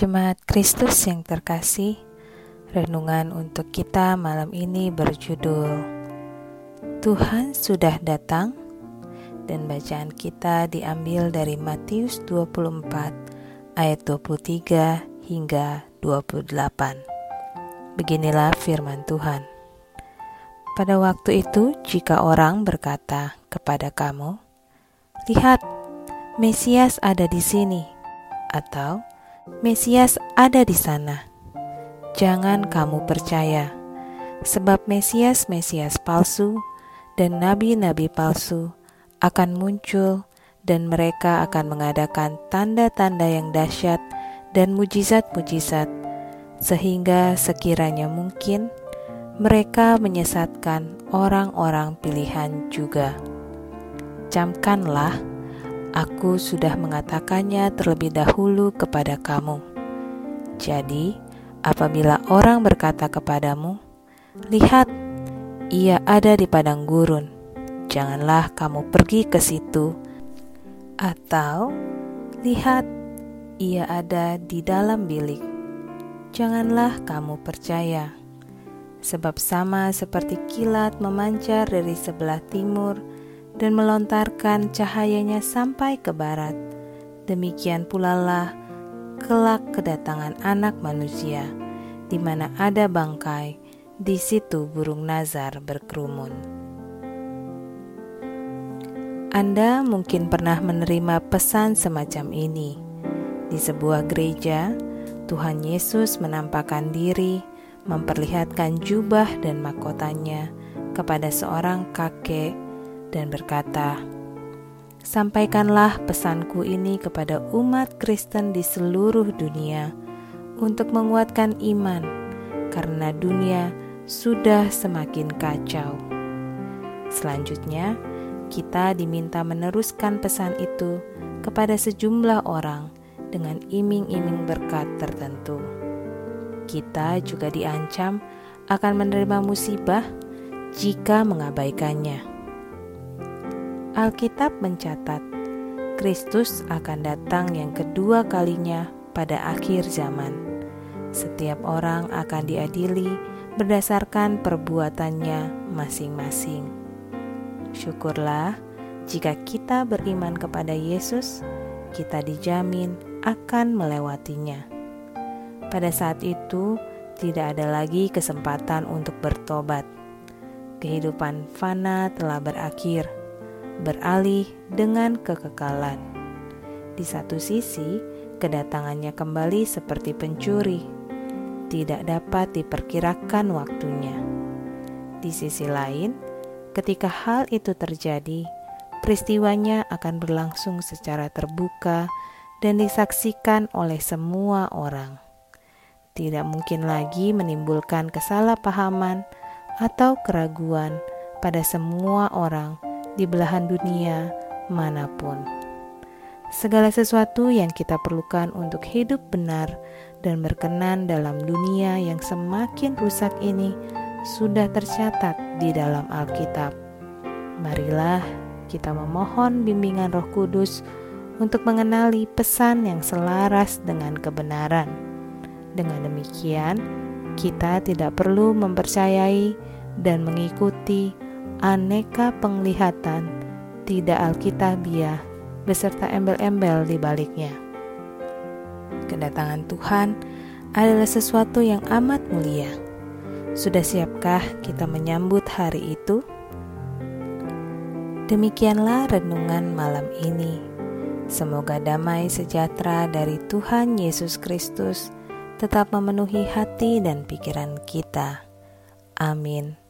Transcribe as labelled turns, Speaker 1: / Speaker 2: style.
Speaker 1: Jemaat Kristus yang terkasih, renungan untuk kita malam ini berjudul Tuhan sudah datang dan bacaan kita diambil dari Matius 24 ayat 23 hingga 28. Beginilah firman Tuhan. Pada waktu itu, jika orang berkata kepada kamu, "Lihat, Mesias ada di sini," atau Mesias ada di sana. Jangan kamu percaya, sebab Mesias-Mesias palsu dan nabi-nabi palsu akan muncul, dan mereka akan mengadakan tanda-tanda yang dahsyat dan mujizat-mujizat, sehingga sekiranya mungkin mereka menyesatkan orang-orang pilihan juga. Camkanlah Aku sudah mengatakannya terlebih dahulu kepada kamu. Jadi, apabila orang berkata kepadamu, "Lihat, ia ada di padang gurun," janganlah kamu pergi ke situ, atau "Lihat, ia ada di dalam bilik." Janganlah kamu percaya, sebab sama seperti kilat memancar dari sebelah timur dan melontarkan cahayanya sampai ke barat. Demikian pula lah kelak kedatangan anak manusia, di mana ada bangkai, di situ burung nazar berkerumun. Anda mungkin pernah menerima pesan semacam ini. Di sebuah gereja, Tuhan Yesus menampakkan diri, memperlihatkan jubah dan mahkotanya kepada seorang kakek dan berkata, "Sampaikanlah pesanku ini kepada umat Kristen di seluruh dunia untuk menguatkan iman, karena dunia sudah semakin kacau." Selanjutnya, kita diminta meneruskan pesan itu kepada sejumlah orang dengan iming-iming berkat tertentu. Kita juga diancam akan menerima musibah jika mengabaikannya. Alkitab mencatat Kristus akan datang yang kedua kalinya pada akhir zaman. Setiap orang akan diadili berdasarkan perbuatannya masing-masing. Syukurlah jika kita beriman kepada Yesus, kita dijamin akan melewatinya. Pada saat itu, tidak ada lagi kesempatan untuk bertobat. Kehidupan fana telah berakhir beralih dengan kekekalan. Di satu sisi, kedatangannya kembali seperti pencuri, tidak dapat diperkirakan waktunya. Di sisi lain, ketika hal itu terjadi, peristiwanya akan berlangsung secara terbuka dan disaksikan oleh semua orang. Tidak mungkin lagi menimbulkan kesalahpahaman atau keraguan pada semua orang di belahan dunia mana pun. Segala sesuatu yang kita perlukan untuk hidup benar dan berkenan dalam dunia yang semakin rusak ini sudah tercatat di dalam Alkitab. Marilah kita memohon bimbingan Roh Kudus untuk mengenali pesan yang selaras dengan kebenaran. Dengan demikian, kita tidak perlu mempercayai dan mengikuti aneka penglihatan tidak alkitabiah beserta embel-embel di baliknya. Kedatangan Tuhan adalah sesuatu yang amat mulia. Sudah siapkah kita menyambut hari itu? Demikianlah renungan malam ini. Semoga damai sejahtera dari Tuhan Yesus Kristus tetap memenuhi hati dan pikiran kita. Amin.